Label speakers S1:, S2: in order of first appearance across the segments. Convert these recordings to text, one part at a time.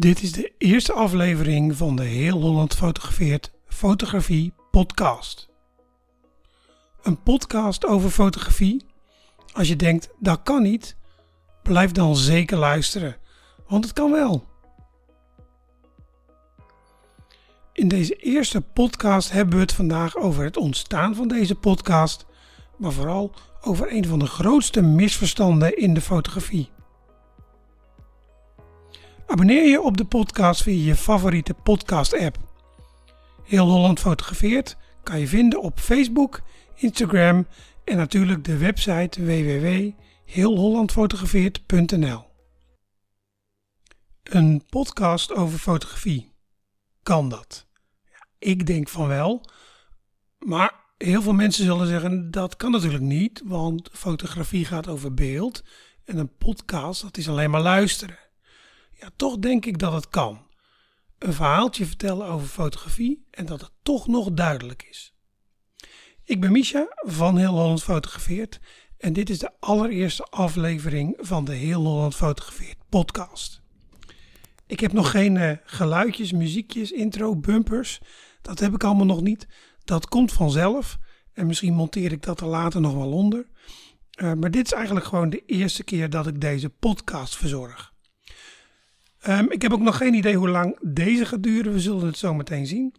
S1: Dit is de eerste aflevering van de Heel Holland Fotografeert Fotografie Podcast. Een podcast over fotografie? Als je denkt dat kan niet, blijf dan zeker luisteren, want het kan wel. In deze eerste podcast hebben we het vandaag over het ontstaan van deze podcast, maar vooral over een van de grootste misverstanden in de fotografie. Abonneer je op de podcast via je favoriete podcast-app. Heel Holland Fotografeert kan je vinden op Facebook, Instagram en natuurlijk de website www.heelhollandfotografeert.nl. Een podcast over fotografie. Kan dat? Ik denk van wel. Maar heel veel mensen zullen zeggen dat kan natuurlijk niet, want fotografie gaat over beeld en een podcast dat is alleen maar luisteren. Ja, toch denk ik dat het kan. Een verhaaltje vertellen over fotografie en dat het toch nog duidelijk is. Ik ben Misha van Heel Holland Fotografeert en dit is de allereerste aflevering van de Heel Holland Fotografeert podcast. Ik heb nog geen uh, geluidjes, muziekjes, intro, bumpers. Dat heb ik allemaal nog niet. Dat komt vanzelf en misschien monteer ik dat er later nog wel onder. Uh, maar dit is eigenlijk gewoon de eerste keer dat ik deze podcast verzorg. Um, ik heb ook nog geen idee hoe lang deze gaat duren. We zullen het zo meteen zien.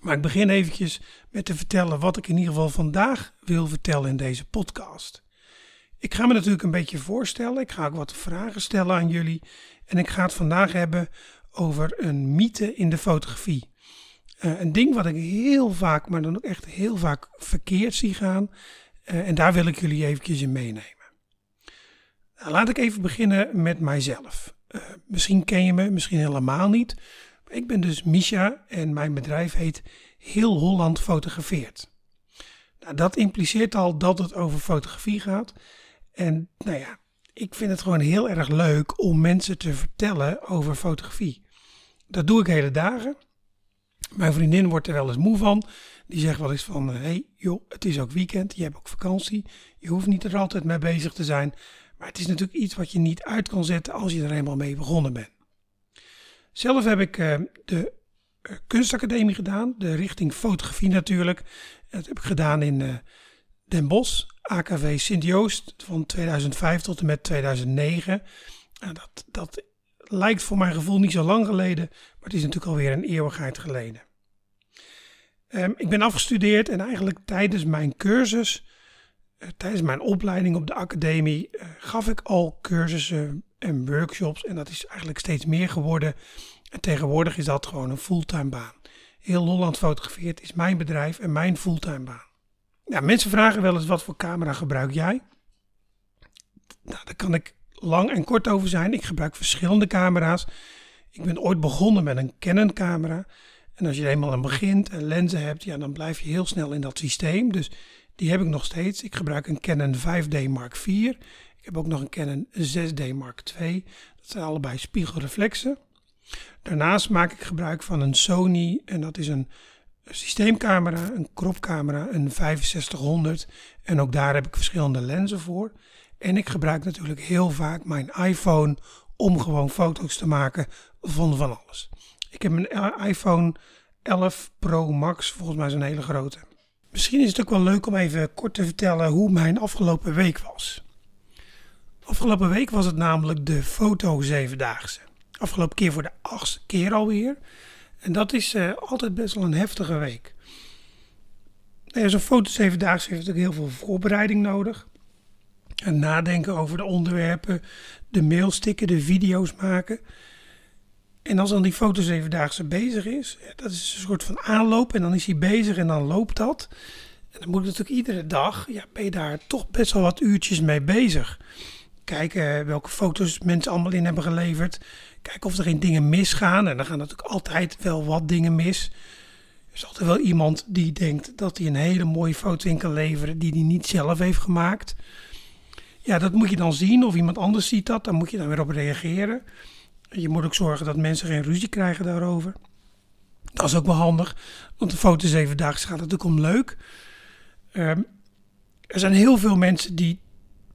S1: Maar ik begin eventjes met te vertellen wat ik in ieder geval vandaag wil vertellen in deze podcast. Ik ga me natuurlijk een beetje voorstellen. Ik ga ook wat vragen stellen aan jullie. En ik ga het vandaag hebben over een mythe in de fotografie. Uh, een ding wat ik heel vaak, maar dan ook echt heel vaak verkeerd zie gaan. Uh, en daar wil ik jullie eventjes in meenemen. Nou, laat ik even beginnen met mijzelf. Uh, misschien ken je me, misschien helemaal niet. Ik ben dus Misha en mijn bedrijf heet Heel Holland Fotografeert. Nou, dat impliceert al dat het over fotografie gaat. En nou ja, ik vind het gewoon heel erg leuk om mensen te vertellen over fotografie. Dat doe ik hele dagen. Mijn vriendin wordt er wel eens moe van. Die zegt wel eens van, hé hey, joh, het is ook weekend, je hebt ook vakantie. Je hoeft niet er altijd mee bezig te zijn. Maar het is natuurlijk iets wat je niet uit kan zetten als je er eenmaal mee begonnen bent. Zelf heb ik uh, de uh, kunstacademie gedaan, de richting fotografie natuurlijk. Dat heb ik gedaan in uh, Den Bosch, AKV Sint-Joost van 2005 tot en met 2009. Nou, dat, dat lijkt voor mijn gevoel niet zo lang geleden, maar het is natuurlijk alweer een eeuwigheid geleden. Um, ik ben afgestudeerd en eigenlijk tijdens mijn cursus eh, tijdens mijn opleiding op de academie uh, gaf ik al cursussen en workshops. En dat is eigenlijk steeds meer geworden. En tegenwoordig is dat gewoon een fulltime baan. Heel Holland fotografeert is mijn bedrijf en mijn fulltime baan. Ja, mensen vragen wel eens wat voor camera gebruik jij? Nou, daar kan ik lang en kort over zijn. Ik gebruik verschillende camera's. Ik ben ooit begonnen met een Canon camera. En als je eenmaal aan begint en lenzen hebt, ja, dan blijf je heel snel in dat systeem. Dus die heb ik nog steeds. Ik gebruik een Canon 5D Mark IV. Ik heb ook nog een Canon 6D Mark II. Dat zijn allebei spiegelreflexen. Daarnaast maak ik gebruik van een Sony en dat is een systeemcamera, een cropcamera, een 6500 en ook daar heb ik verschillende lenzen voor. En ik gebruik natuurlijk heel vaak mijn iPhone om gewoon foto's te maken van van alles. Ik heb een iPhone 11 Pro Max, volgens mij is een hele grote. Misschien is het ook wel leuk om even kort te vertellen hoe mijn afgelopen week was. Afgelopen week was het namelijk de foto zevendaagse. Afgelopen keer voor de achtste keer alweer. En dat is uh, altijd best wel een heftige week. Nou Zo'n foto zevendaagse heeft natuurlijk heel veel voorbereiding nodig. En nadenken over de onderwerpen, de mails stikken, de video's maken. En als dan die foto zevendaagse bezig is, dat is een soort van aanloop en dan is hij bezig en dan loopt dat. En dan moet natuurlijk iedere dag, ja, ben je daar toch best wel wat uurtjes mee bezig. Kijken welke foto's mensen allemaal in hebben geleverd. Kijken of er geen dingen misgaan. En dan gaan natuurlijk altijd wel wat dingen mis. Er is altijd wel iemand die denkt dat hij een hele mooie foto in kan leveren die hij niet zelf heeft gemaakt. Ja, dat moet je dan zien of iemand anders ziet dat. Dan moet je dan weer op reageren. Je moet ook zorgen dat mensen geen ruzie krijgen daarover. Dat is ook wel handig, want de foto zeven dagen gaat natuurlijk om leuk. Um, er zijn heel veel mensen die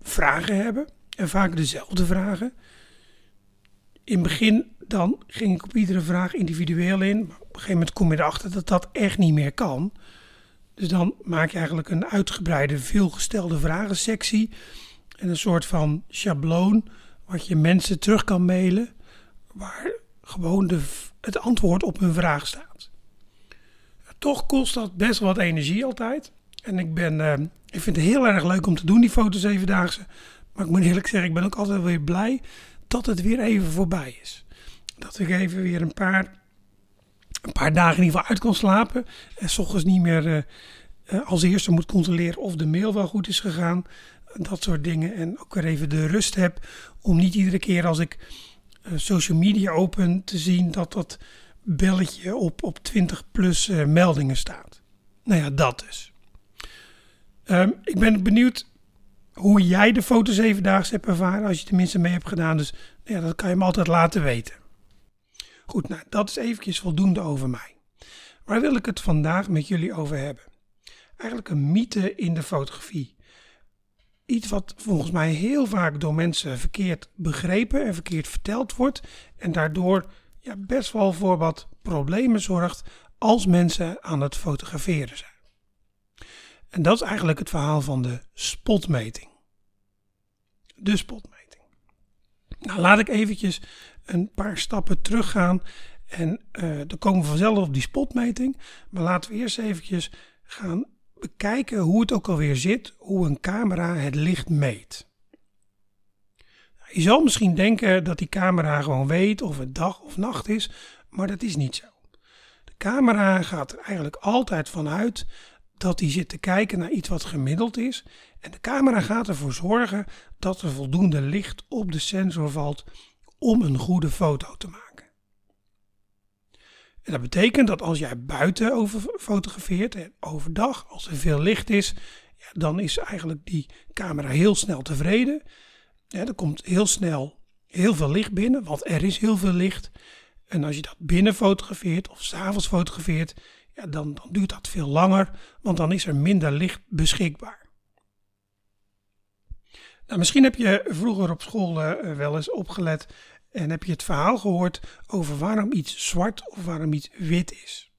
S1: vragen hebben en vaak dezelfde vragen. In het begin dan ging ik op iedere vraag individueel in. Maar op een gegeven moment kom je erachter dat dat echt niet meer kan. Dus dan maak je eigenlijk een uitgebreide veelgestelde vragensectie. En een soort van schabloon wat je mensen terug kan mailen. Waar gewoon de, het antwoord op hun vraag staat. Toch kost dat best wat energie altijd. En ik, ben, uh, ik vind het heel erg leuk om te doen, die foto's zevendaagse. Maar ik moet eerlijk zeggen, ik ben ook altijd weer blij dat het weer even voorbij is. Dat ik even weer een paar, een paar dagen in ieder geval uit kon slapen. En s ochtends niet meer uh, uh, als eerste moet controleren of de mail wel goed is gegaan. Dat soort dingen. En ook weer even de rust heb om niet iedere keer als ik social media open te zien dat dat belletje op, op 20 plus meldingen staat. Nou ja, dat dus. Um, ik ben benieuwd hoe jij de foto zevendaagse hebt ervaren, als je tenminste mee hebt gedaan. Dus ja, dat kan je me altijd laten weten. Goed, nou, dat is eventjes voldoende over mij. Waar wil ik het vandaag met jullie over hebben? Eigenlijk een mythe in de fotografie. Iets wat volgens mij heel vaak door mensen verkeerd begrepen en verkeerd verteld wordt. En daardoor ja, best wel voor wat problemen zorgt als mensen aan het fotograferen zijn. En dat is eigenlijk het verhaal van de spotmeting. De spotmeting. Nou, laat ik eventjes een paar stappen teruggaan en uh, dan komen we vanzelf op die spotmeting. Maar laten we eerst eventjes gaan bekijken hoe het ook alweer zit, hoe een camera het licht meet. Je zal misschien denken dat die camera gewoon weet of het dag of nacht is, maar dat is niet zo. De camera gaat er eigenlijk altijd vanuit dat hij zit te kijken naar iets wat gemiddeld is. En de camera gaat ervoor zorgen dat er voldoende licht op de sensor valt om een goede foto te maken. En dat betekent dat als jij buiten over fotografeert, overdag, als er veel licht is, ja, dan is eigenlijk die camera heel snel tevreden. Ja, er komt heel snel heel veel licht binnen, want er is heel veel licht. En als je dat binnen fotografeert of s'avonds fotografeert, ja, dan, dan duurt dat veel langer, want dan is er minder licht beschikbaar. Nou, misschien heb je vroeger op school uh, wel eens opgelet en heb je het verhaal gehoord over waarom iets zwart of waarom iets wit is.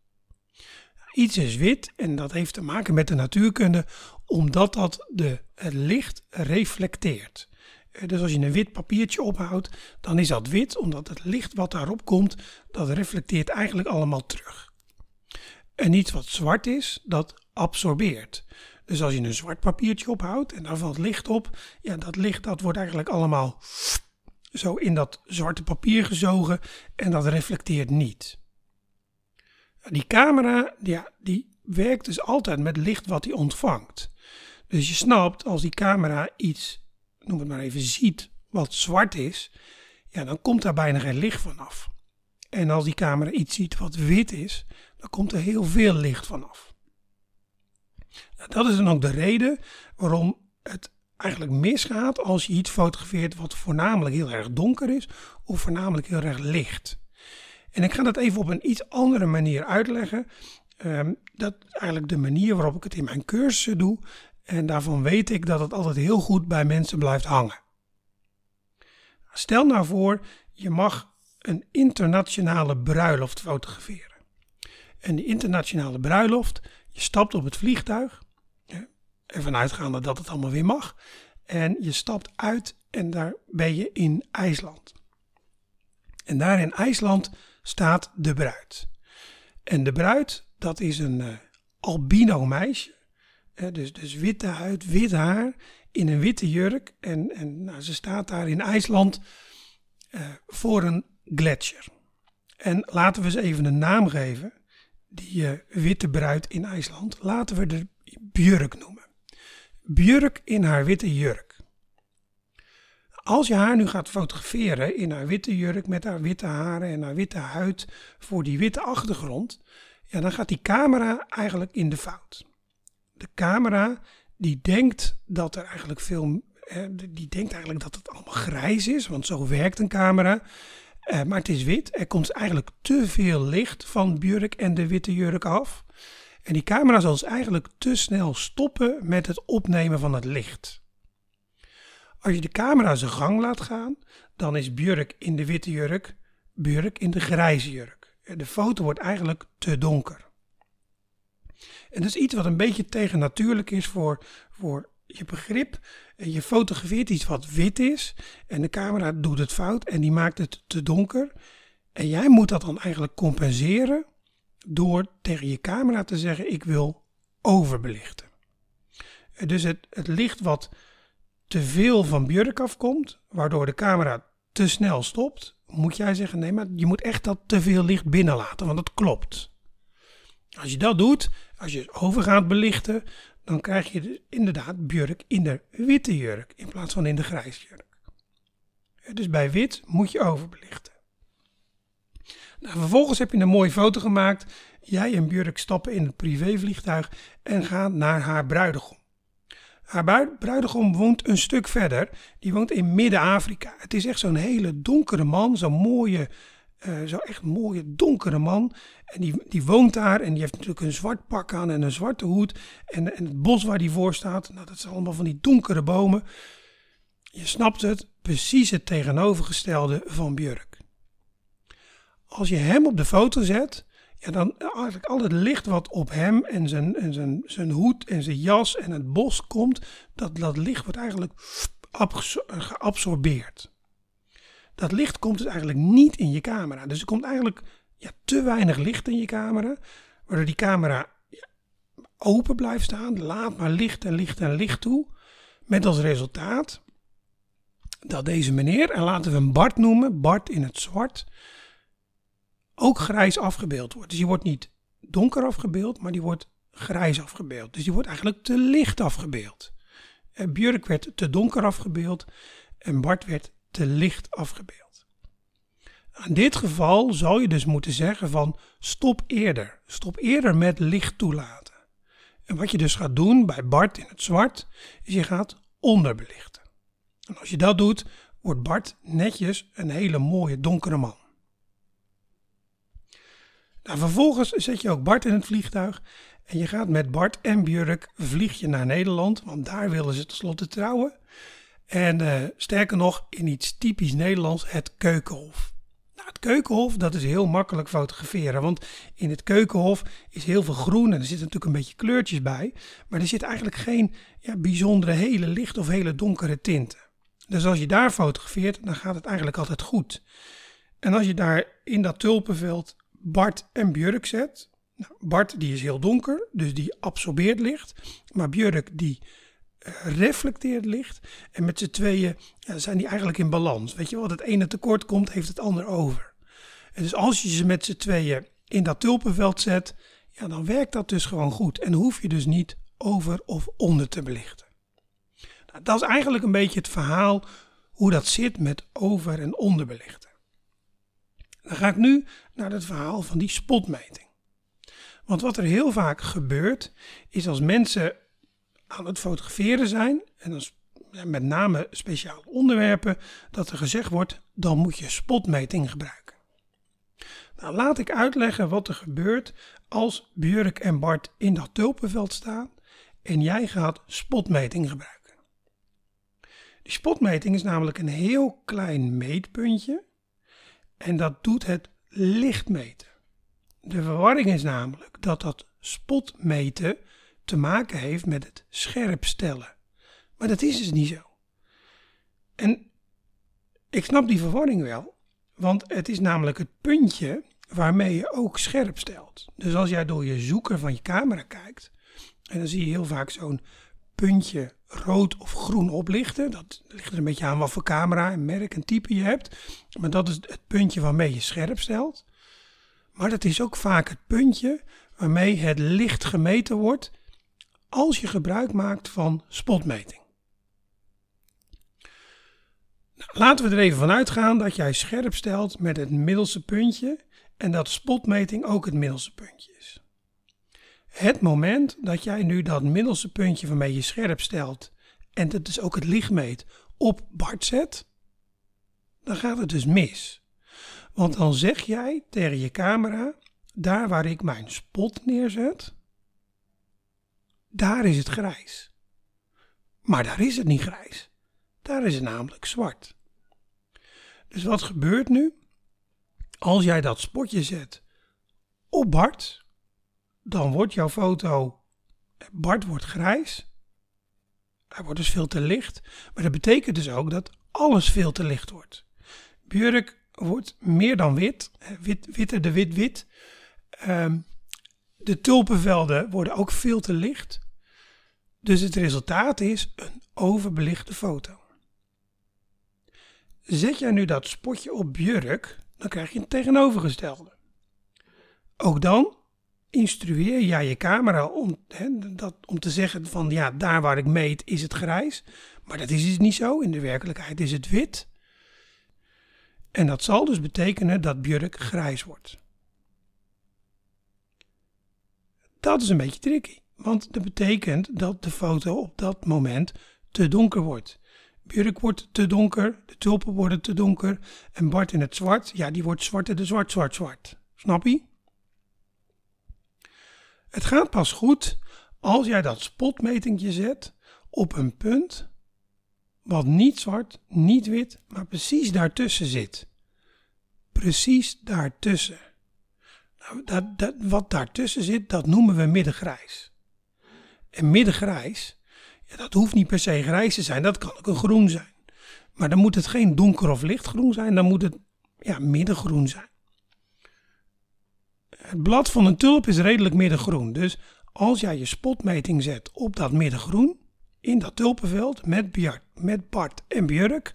S1: Iets is wit en dat heeft te maken met de natuurkunde, omdat dat de, het licht reflecteert. Eh, dus als je een wit papiertje ophoudt, dan is dat wit, omdat het licht wat daarop komt, dat reflecteert eigenlijk allemaal terug. En iets wat zwart is, dat absorbeert. Dus als je een zwart papiertje ophoudt en daar valt licht op, ja, dat licht dat wordt eigenlijk allemaal zo in dat zwarte papier gezogen en dat reflecteert niet. Die camera, ja, die werkt dus altijd met licht wat hij ontvangt. Dus je snapt, als die camera iets, noem het maar even, ziet wat zwart is, ja, dan komt daar bijna geen licht vanaf. En als die camera iets ziet wat wit is, dan komt er heel veel licht vanaf. Nou, dat is dan ook de reden waarom het eigenlijk misgaat als je iets fotografeert wat voornamelijk heel erg donker is of voornamelijk heel erg licht. En ik ga dat even op een iets andere manier uitleggen. Um, dat is eigenlijk de manier waarop ik het in mijn cursussen doe. En daarvan weet ik dat het altijd heel goed bij mensen blijft hangen. Stel nou voor, je mag een internationale bruiloft fotograferen. En die internationale bruiloft, je stapt op het vliegtuig, ervan uitgaande dat het allemaal weer mag, en je stapt uit en daar ben je in IJsland. En daar in IJsland staat de bruid. En de bruid, dat is een uh, albino meisje, dus, dus witte huid, wit haar, in een witte jurk. En, en nou, ze staat daar in IJsland uh, voor een gletsjer. En laten we eens even een naam geven die witte bruid in IJsland, laten we de Björk noemen. Björk in haar witte jurk. Als je haar nu gaat fotograferen in haar witte jurk met haar witte haren en haar witte huid voor die witte achtergrond, ja, dan gaat die camera eigenlijk in de fout. De camera die denkt dat er eigenlijk veel, die denkt eigenlijk dat het allemaal grijs is, want zo werkt een camera. Uh, maar het is wit. Er komt eigenlijk te veel licht van Björk en de witte jurk af. En die camera zal dus eigenlijk te snel stoppen met het opnemen van het licht. Als je de camera zijn gang laat gaan, dan is Björk in de witte jurk Björk in de grijze jurk. De foto wordt eigenlijk te donker. En dat is iets wat een beetje tegennatuurlijk is voor, voor je begrip. Je fotografeert iets wat wit is en de camera doet het fout en die maakt het te donker. En jij moet dat dan eigenlijk compenseren door tegen je camera te zeggen: Ik wil overbelichten. Dus het, het licht wat te veel van Björk afkomt, waardoor de camera te snel stopt, moet jij zeggen: Nee, maar je moet echt dat te veel licht binnenlaten, want dat klopt. Als je dat doet, als je over gaat belichten, dan krijg je dus inderdaad Björk in de witte jurk in plaats van in de grijze jurk. Dus bij wit moet je overbelichten. Nou, vervolgens heb je een mooie foto gemaakt. Jij en Björk stappen in het privévliegtuig en gaan naar haar bruidegom. Haar bruidegom woont een stuk verder. Die woont in Midden-Afrika. Het is echt zo'n hele donkere man, zo'n mooie, uh, zo echt mooie donkere man. En die, die woont daar en die heeft natuurlijk een zwart pak aan en een zwarte hoed. En, en het bos waar die voor staat, nou, dat zijn allemaal van die donkere bomen. Je snapt het, precies het tegenovergestelde van Björk. Als je hem op de foto zet, ja, dan eigenlijk al het licht wat op hem en zijn, en zijn, zijn hoed en zijn jas en het bos komt, dat, dat licht wordt eigenlijk geabsorbeerd. Dat licht komt dus eigenlijk niet in je camera. Dus er komt eigenlijk ja, te weinig licht in je camera, waardoor die camera open blijft staan. Laat maar licht en licht en licht toe. Met als resultaat dat deze meneer, en laten we hem Bart noemen, Bart in het zwart, ook grijs afgebeeld wordt. Dus die wordt niet donker afgebeeld, maar die wordt grijs afgebeeld. Dus die wordt eigenlijk te licht afgebeeld. En Björk werd te donker afgebeeld en Bart werd te licht afgebeeld. In dit geval zou je dus moeten zeggen van stop eerder. Stop eerder met licht toelaten. En wat je dus gaat doen bij Bart in het zwart, is je gaat onderbelichten. En als je dat doet, wordt Bart netjes een hele mooie donkere man. Nou, vervolgens zet je ook Bart in het vliegtuig en je gaat met Bart en Björk vlieg je naar Nederland, want daar willen ze tenslotte trouwen. En uh, sterker nog, in iets typisch Nederlands, het keukenhof. Nou, het keukenhof, dat is heel makkelijk fotograferen, want in het keukenhof is heel veel groen en er zitten natuurlijk een beetje kleurtjes bij, maar er zit eigenlijk geen ja, bijzondere hele licht of hele donkere tinten. Dus als je daar fotografeert, dan gaat het eigenlijk altijd goed. En als je daar in dat tulpenveld Bart en Björk zet. Nou, Bart die is heel donker, dus die absorbeert licht. Maar Björk die uh, reflecteert licht. En met z'n tweeën ja, zijn die eigenlijk in balans. Weet je wat, het ene tekort komt, heeft het ander over. En dus als je ze met z'n tweeën in dat tulpenveld zet, ja, dan werkt dat dus gewoon goed. En hoef je dus niet over of onder te belichten. Nou, dat is eigenlijk een beetje het verhaal hoe dat zit met over- en onderbelichten. Dan ga ik nu naar het verhaal van die spotmeting. Want wat er heel vaak gebeurt, is als mensen aan het fotograferen zijn, en met name speciale onderwerpen, dat er gezegd wordt, dan moet je spotmeting gebruiken. Nou, laat ik uitleggen wat er gebeurt als Björk en Bart in dat tulpenveld staan en jij gaat spotmeting gebruiken. Die spotmeting is namelijk een heel klein meetpuntje en dat doet het lichtmeten. De verwarring is namelijk dat dat spotmeten te maken heeft met het scherpstellen. Maar dat is dus niet zo. En ik snap die verwarring wel, want het is namelijk het puntje waarmee je ook scherp stelt. Dus als jij door je zoeker van je camera kijkt, en dan zie je heel vaak zo'n puntje rood of groen oplichten. Dat ligt er een beetje aan wat voor camera en merk en type je hebt. Maar dat is het puntje waarmee je scherp stelt. Maar dat is ook vaak het puntje waarmee het licht gemeten wordt als je gebruik maakt van spotmeting. Nou, laten we er even van uitgaan dat jij scherp stelt met het middelste puntje en dat spotmeting ook het middelste puntje is. Het moment dat jij nu dat middelste puntje waarmee je scherp stelt en dat is ook het licht meet op Bart zet, dan gaat het dus mis. Want dan zeg jij tegen je camera, daar waar ik mijn spot neerzet, daar is het grijs. Maar daar is het niet grijs. Daar is het namelijk zwart. Dus wat gebeurt nu? als jij dat spotje zet op Bart, dan wordt jouw foto, Bart wordt grijs. Hij wordt dus veel te licht. Maar dat betekent dus ook dat alles veel te licht wordt. Björk wordt meer dan wit, wit witter de wit-wit. Ehm, de tulpenvelden worden ook veel te licht. Dus het resultaat is een overbelichte foto. Zet jij nu dat spotje op Björk, dan krijg je een tegenovergestelde. Ook dan instrueer jij je camera om, dat, om te zeggen van ja, daar waar ik meet is het grijs. Maar dat is dus niet zo. In de werkelijkheid is het wit. En dat zal dus betekenen dat Björk grijs wordt. Dat is een beetje tricky, want dat betekent dat de foto op dat moment te donker wordt. Björk wordt te donker, de tulpen worden te donker en Bart in het zwart, ja, die wordt zwarte de zwart, zwart, zwart. Snap je? Het gaat pas goed als jij dat spotmetingje zet op een punt wat niet zwart, niet wit, maar precies daartussen zit. Precies daartussen. Nou, dat, dat, wat daartussen zit, dat noemen we middengrijs. En middengrijs, ja, dat hoeft niet per se grijs te zijn, dat kan ook een groen zijn. Maar dan moet het geen donker of lichtgroen zijn, dan moet het ja, middengroen zijn. Het blad van een tulp is redelijk middengroen, dus als jij je spotmeting zet op dat middengroen, in dat tulpenveld met, Bjart, met Bart en Björk,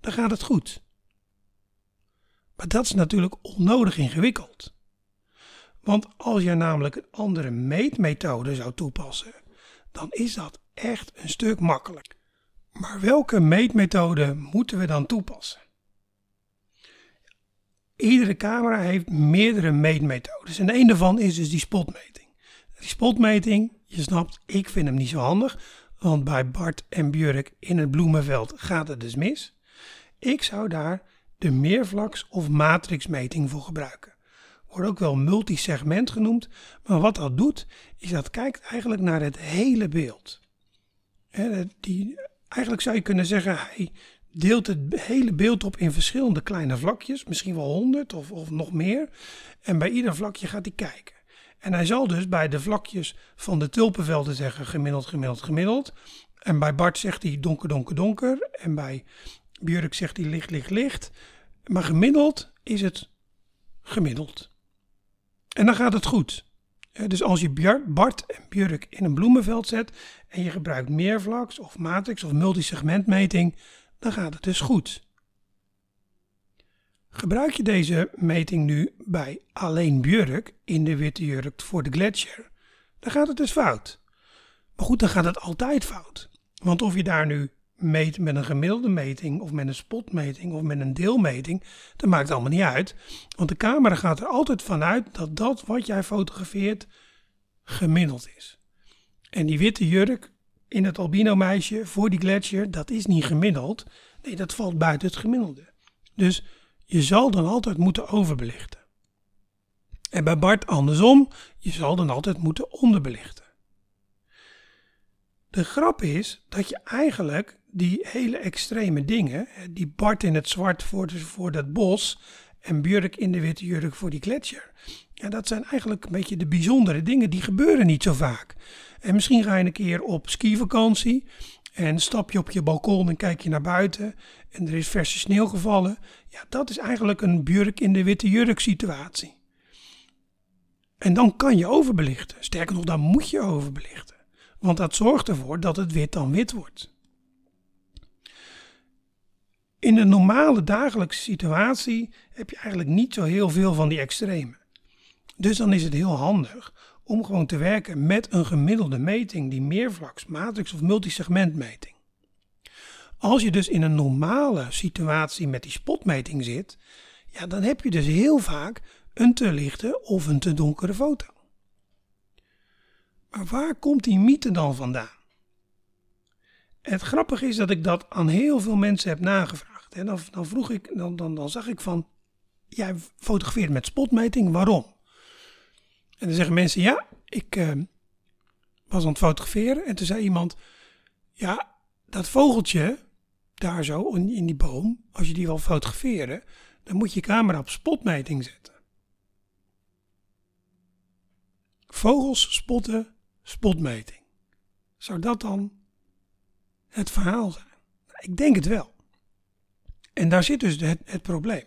S1: dan gaat het goed. Maar dat is natuurlijk onnodig ingewikkeld. Want als je namelijk een andere meetmethode zou toepassen, dan is dat echt een stuk makkelijker. Maar welke meetmethode moeten we dan toepassen? Iedere camera heeft meerdere meetmethodes en een daarvan is dus die spotmeting. Die spotmeting, je snapt, ik vind hem niet zo handig, want bij Bart en Björk in het bloemenveld gaat het dus mis. Ik zou daar de meervlaks- of matrixmeting voor gebruiken. Wordt ook wel multisegment genoemd, maar wat dat doet, is dat kijkt eigenlijk naar het hele beeld. Die, eigenlijk zou je kunnen zeggen, hij deelt het hele beeld op in verschillende kleine vlakjes, misschien wel honderd of, of nog meer. En bij ieder vlakje gaat hij kijken. En hij zal dus bij de vlakjes van de tulpenvelden zeggen gemiddeld, gemiddeld, gemiddeld. En bij Bart zegt hij donker, donker, donker. En bij Björk zegt hij licht, licht, licht. Maar gemiddeld is het gemiddeld. En dan gaat het goed. Dus als je Bart en Björk in een bloemenveld zet en je gebruikt meervlaks of matrix of multisegmentmeting, dan gaat het dus goed. Gebruik je deze meting nu bij alleen Björk in de witte jurk voor de gletsjer, dan gaat het dus fout. Maar goed, dan gaat het altijd fout. Want of je daar nu meet met een gemiddelde meting of met een spotmeting of met een deelmeting, dat maakt allemaal niet uit. Want de camera gaat er altijd vanuit dat dat wat jij fotografeert gemiddeld is. En die witte jurk in het albino meisje voor die gletsjer, dat is niet gemiddeld. Nee, dat valt buiten het gemiddelde. Dus je zal dan altijd moeten overbelichten. En bij Bart andersom, je zal dan altijd moeten onderbelichten. De grap is dat je eigenlijk die hele extreme dingen, die Bart in het zwart voor, voor dat bos en Björk in de witte jurk voor die gletsjer. Ja, dat zijn eigenlijk een beetje de bijzondere dingen, die gebeuren niet zo vaak. En misschien ga je een keer op skivakantie en stap je op je balkon en kijk je naar buiten en er is verse sneeuw gevallen. Ja, dat is eigenlijk een Björk in de witte jurk situatie. En dan kan je overbelichten. Sterker nog, dan moet je overbelichten. Want dat zorgt ervoor dat het wit dan wit wordt. In de normale dagelijkse situatie heb je eigenlijk niet zo heel veel van die extremen. Dus dan is het heel handig om gewoon te werken met een gemiddelde meting, die meervlaks, matrix of multisegmentmeting. Als je dus in een normale situatie met die spotmeting zit, ja, dan heb je dus heel vaak een te lichte of een te donkere foto. Maar waar komt die mythe dan vandaan? Het grappige is dat ik dat aan heel veel mensen heb nagevraagd. En dan, dan vroeg ik, dan, dan, dan zag ik van, jij fotografeert met spotmeting, waarom? En dan zeggen mensen, ja, ik uh, was aan het fotograferen en toen zei iemand, ja, dat vogeltje daar zo in die boom, als je die wil fotograferen, dan moet je camera op spotmeting zetten. Vogels spotten, spotmeting. Zou dat dan het verhaal zijn? Ik denk het wel. En daar zit dus het, het probleem.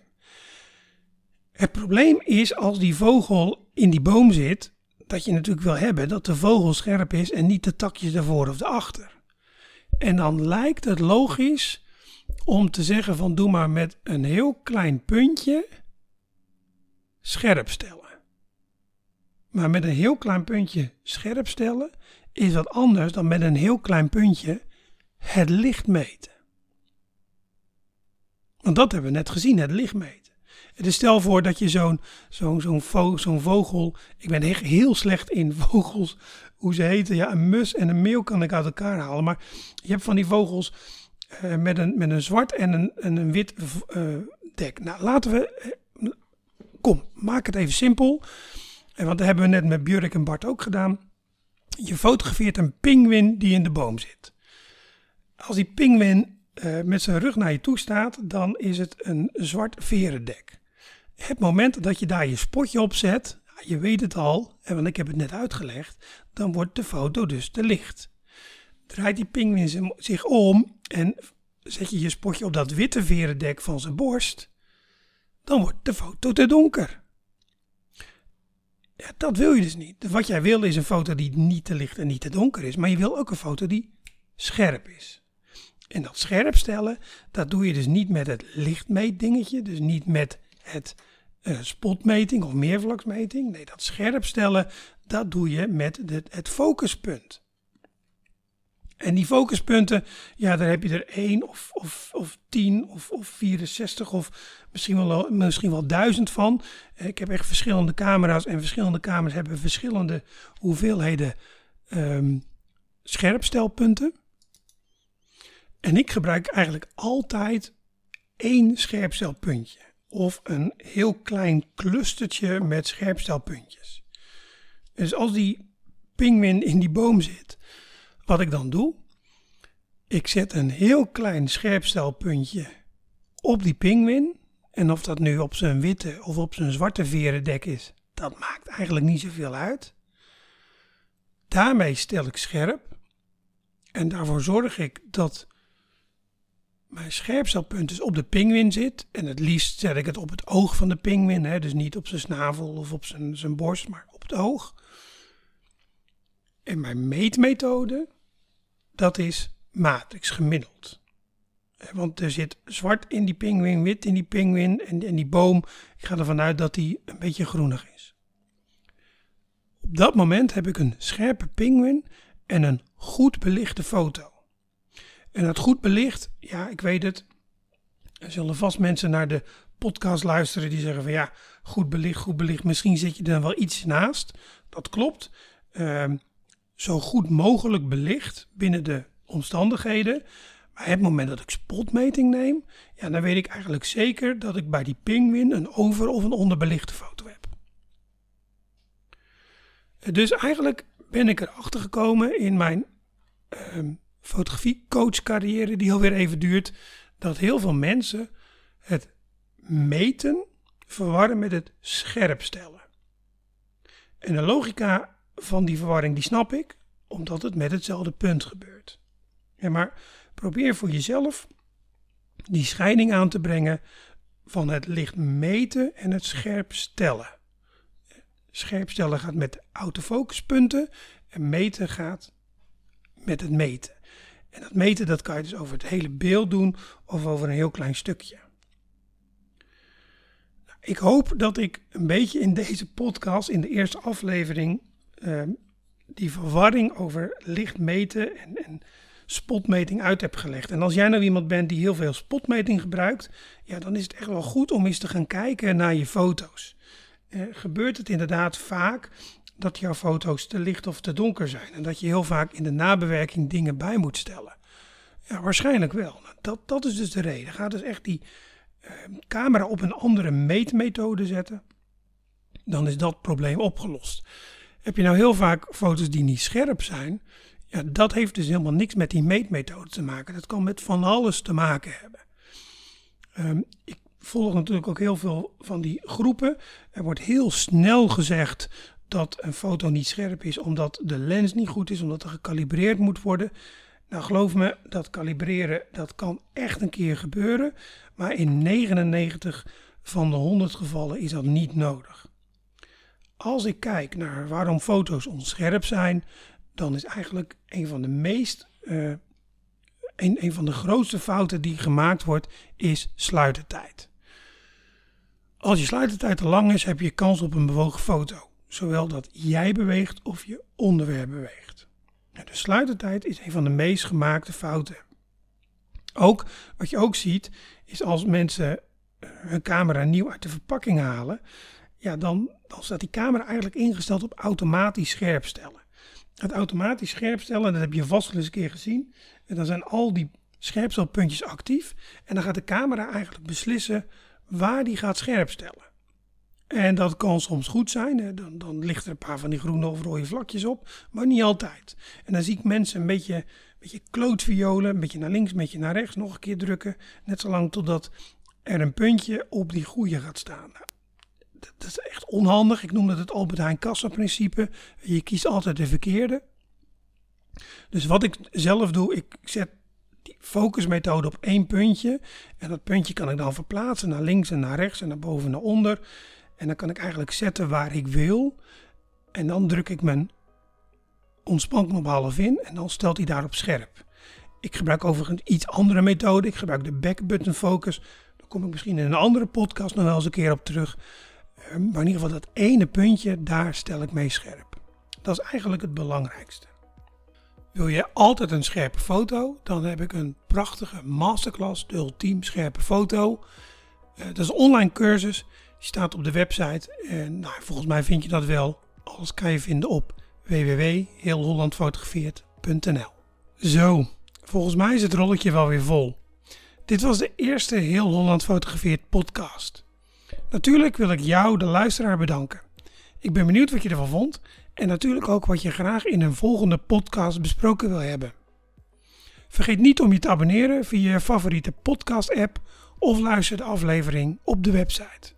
S1: Het probleem is als die vogel in die boom zit, dat je natuurlijk wil hebben dat de vogel scherp is en niet de takjes ervoor of erachter. En dan lijkt het logisch om te zeggen van doe maar met een heel klein puntje scherp stellen. Maar met een heel klein puntje scherp stellen is wat anders dan met een heel klein puntje het licht meten. Want dat hebben we net gezien, het licht meten. Dus stel voor dat je zo'n vogel. Ik ben echt heel slecht in vogels. Hoe ze heten. Ja, een mus en een meeuw kan ik uit elkaar halen. Maar je hebt van die vogels uh, met, een, met een zwart en een, en een wit uh, dek. Nou, laten we. Uh, kom, maak het even simpel. En want dat hebben we net met Björk en Bart ook gedaan. Je fotografeert een pinguïn die in de boom zit. Als die pinguïn met zijn rug naar je toe staat, dan is het een zwart verendek het moment dat je daar je spotje op zet, je weet het al, want ik heb het net uitgelegd, dan wordt de foto dus te licht. Draait die pinguïn zich om en zet je je spotje op dat witte verendek van zijn borst, dan wordt de foto te donker. Ja, dat wil je dus niet. Wat jij wil is een foto die niet te licht en niet te donker is, maar je wil ook een foto die scherp is. En dat scherp stellen, dat doe je dus niet met het lichtmeetdingetje, dus niet met het uh, spotmeting of meervlaksmeting. Nee, dat scherp stellen, dat doe je met de, het focuspunt. En die focuspunten, ja, daar heb je er één of, of, of tien of, of 64 of misschien wel, misschien wel duizend van. Ik heb echt verschillende camera's en verschillende camera's hebben verschillende hoeveelheden um, scherpstelpunten. En ik gebruik eigenlijk altijd één scherpstelpuntje of een heel klein clustertje met scherpstelpuntjes. Dus als die pinguïn in die boom zit, wat ik dan doe, ik zet een heel klein scherpstelpuntje op die pinguïn. En of dat nu op zijn witte of op zijn zwarte verendek is, dat maakt eigenlijk niet zoveel uit. Daarmee stel ik scherp. En daarvoor zorg ik dat mijn scherpstelpunt dus op de pinguïn zit. En het liefst zet ik het op het oog van de pinguïn. Hè, dus niet op zijn snavel of op zijn, zijn borst, maar op het oog. En mijn meetmethode, dat is matrix gemiddeld. Want er zit zwart in die pinguïn, wit in die pinguïn en, en die boom. Ik ga ervan uit dat die een beetje groenig is. Op dat moment heb ik een scherpe pinguïn en een goed belichte foto. En het goed belicht, ja, ik weet het. Er zullen vast mensen naar de podcast luisteren die zeggen van ja, goed belicht, goed belicht. Misschien zit je er wel iets naast. Dat klopt. Uh, zo goed mogelijk belicht binnen de omstandigheden. Maar het moment dat ik spotmeting neem, ja, dan weet ik eigenlijk zeker dat ik bij die pinguïn een over- of een onderbelichte foto heb. Dus eigenlijk ben ik erachter gekomen in mijn uh, fotografiecoachcarrière die alweer even duurt, dat heel veel mensen het meten verwarren met het scherp stellen. En de logica van die verwarring die snap ik, omdat het met hetzelfde punt gebeurt. Ja, maar probeer voor jezelf die scheiding aan te brengen van het licht meten en het scherp stellen. Scherp stellen gaat met autofocuspunten en meten gaat met het meten. En dat meten dat kan je dus over het hele beeld doen of over een heel klein stukje. Nou, ik hoop dat ik een beetje in deze podcast, in de eerste aflevering, ehm, die verwarring over licht meten en, en spotmeting uit heb gelegd. En als jij nou iemand bent die heel veel spotmeting gebruikt, ja, dan is het echt wel goed om eens te gaan kijken naar je foto's. Eh, gebeurt het inderdaad vaak dat jouw foto's te licht of te donker zijn. En dat je heel vaak in de nabewerking dingen bij moet stellen. Ja, waarschijnlijk wel. Nou, dat, dat is dus de reden. Ga dus echt die uh, camera op een andere meetmethode zetten. Dan is dat probleem opgelost. Heb je nou heel vaak foto's die niet scherp zijn? Ja, dat heeft dus helemaal niks met die meetmethode te maken. Dat kan met van alles te maken hebben. Um, ik volg natuurlijk ook heel veel van die groepen. Er wordt heel snel gezegd dat een foto niet scherp is omdat de lens niet goed is, omdat er gekalibreerd moet worden. Nou, geloof me, dat kalibreren dat kan echt een keer gebeuren, maar in 99 van de 100 gevallen is dat niet nodig. Als ik kijk naar waarom foto's onscherp zijn, dan is eigenlijk een van de meest uh, een, een van de grootste fouten die gemaakt wordt, is sluitertijd. Als je sluitertijd te lang is, heb je kans op een bewogen foto. Zowel dat jij beweegt of je onderwerp beweegt. De sluitertijd is een van de meest gemaakte fouten. Ook wat je ook ziet, is als mensen eh, hun camera nieuw uit de verpakking halen, ja, dan, dan staat die camera eigenlijk ingesteld op automatisch scherp stellen. Het automatisch scherp stellen, dat heb je vast wel eens een keer gezien. En dan zijn al die scherpstelpuntjes actief. En dan gaat de camera eigenlijk beslissen waar die gaat scherp stellen. En dat kan soms goed zijn. Dan, dan ligt er een paar van die groene of rode vlakjes op. Maar niet altijd. En dan zie ik mensen een beetje, een beetje klootviolen. Een beetje naar links, een beetje naar rechts. Nog een keer drukken. Net zolang totdat er een puntje op die goede gaat staan. Nou, dat, is echt onhandig. Ik noem dat het Albert Heijn kassa principe. Je kiest altijd de verkeerde. Dus wat ik zelf doe, ik zet die focusmethode op één puntje. En dat puntje kan ik dan verplaatsen naar links en naar rechts en naar boven en naar onder. En dan kan ik eigenlijk zetten waar ik wil. En dan druk ik mijn ontspanknop half in en dan stelt hij daarop scherp. Ik gebruik overigens iets andere methode. Ik gebruik de back button focus. Daar kom ik misschien in een andere podcast nog wel eens een keer op terug. Ehm, maar in ieder geval dat ene puntje, daar stel ik mee scherp. Dat is eigenlijk het belangrijkste. Wil je altijd een scherpe foto? Dan heb ik een prachtige masterclass, de ultiem scherpe foto. Uh, dat is een online cursus. Staat op de website. En nou, volgens mij vind je dat wel. Alles kan je vinden op www.heelhollandfotografeert.nl Zo, volgens mij is het rolletje wel weer vol. Dit was de eerste Heel Holland Fotografeert podcast. Natuurlijk wil ik jou, de luisteraar, bedanken. Ik ben benieuwd wat je ervan vond en natuurlijk ook wat je graag in een volgende podcast besproken wil hebben. Vergeet niet om je te abonneren via je favoriete podcast-app of luister de aflevering op de website.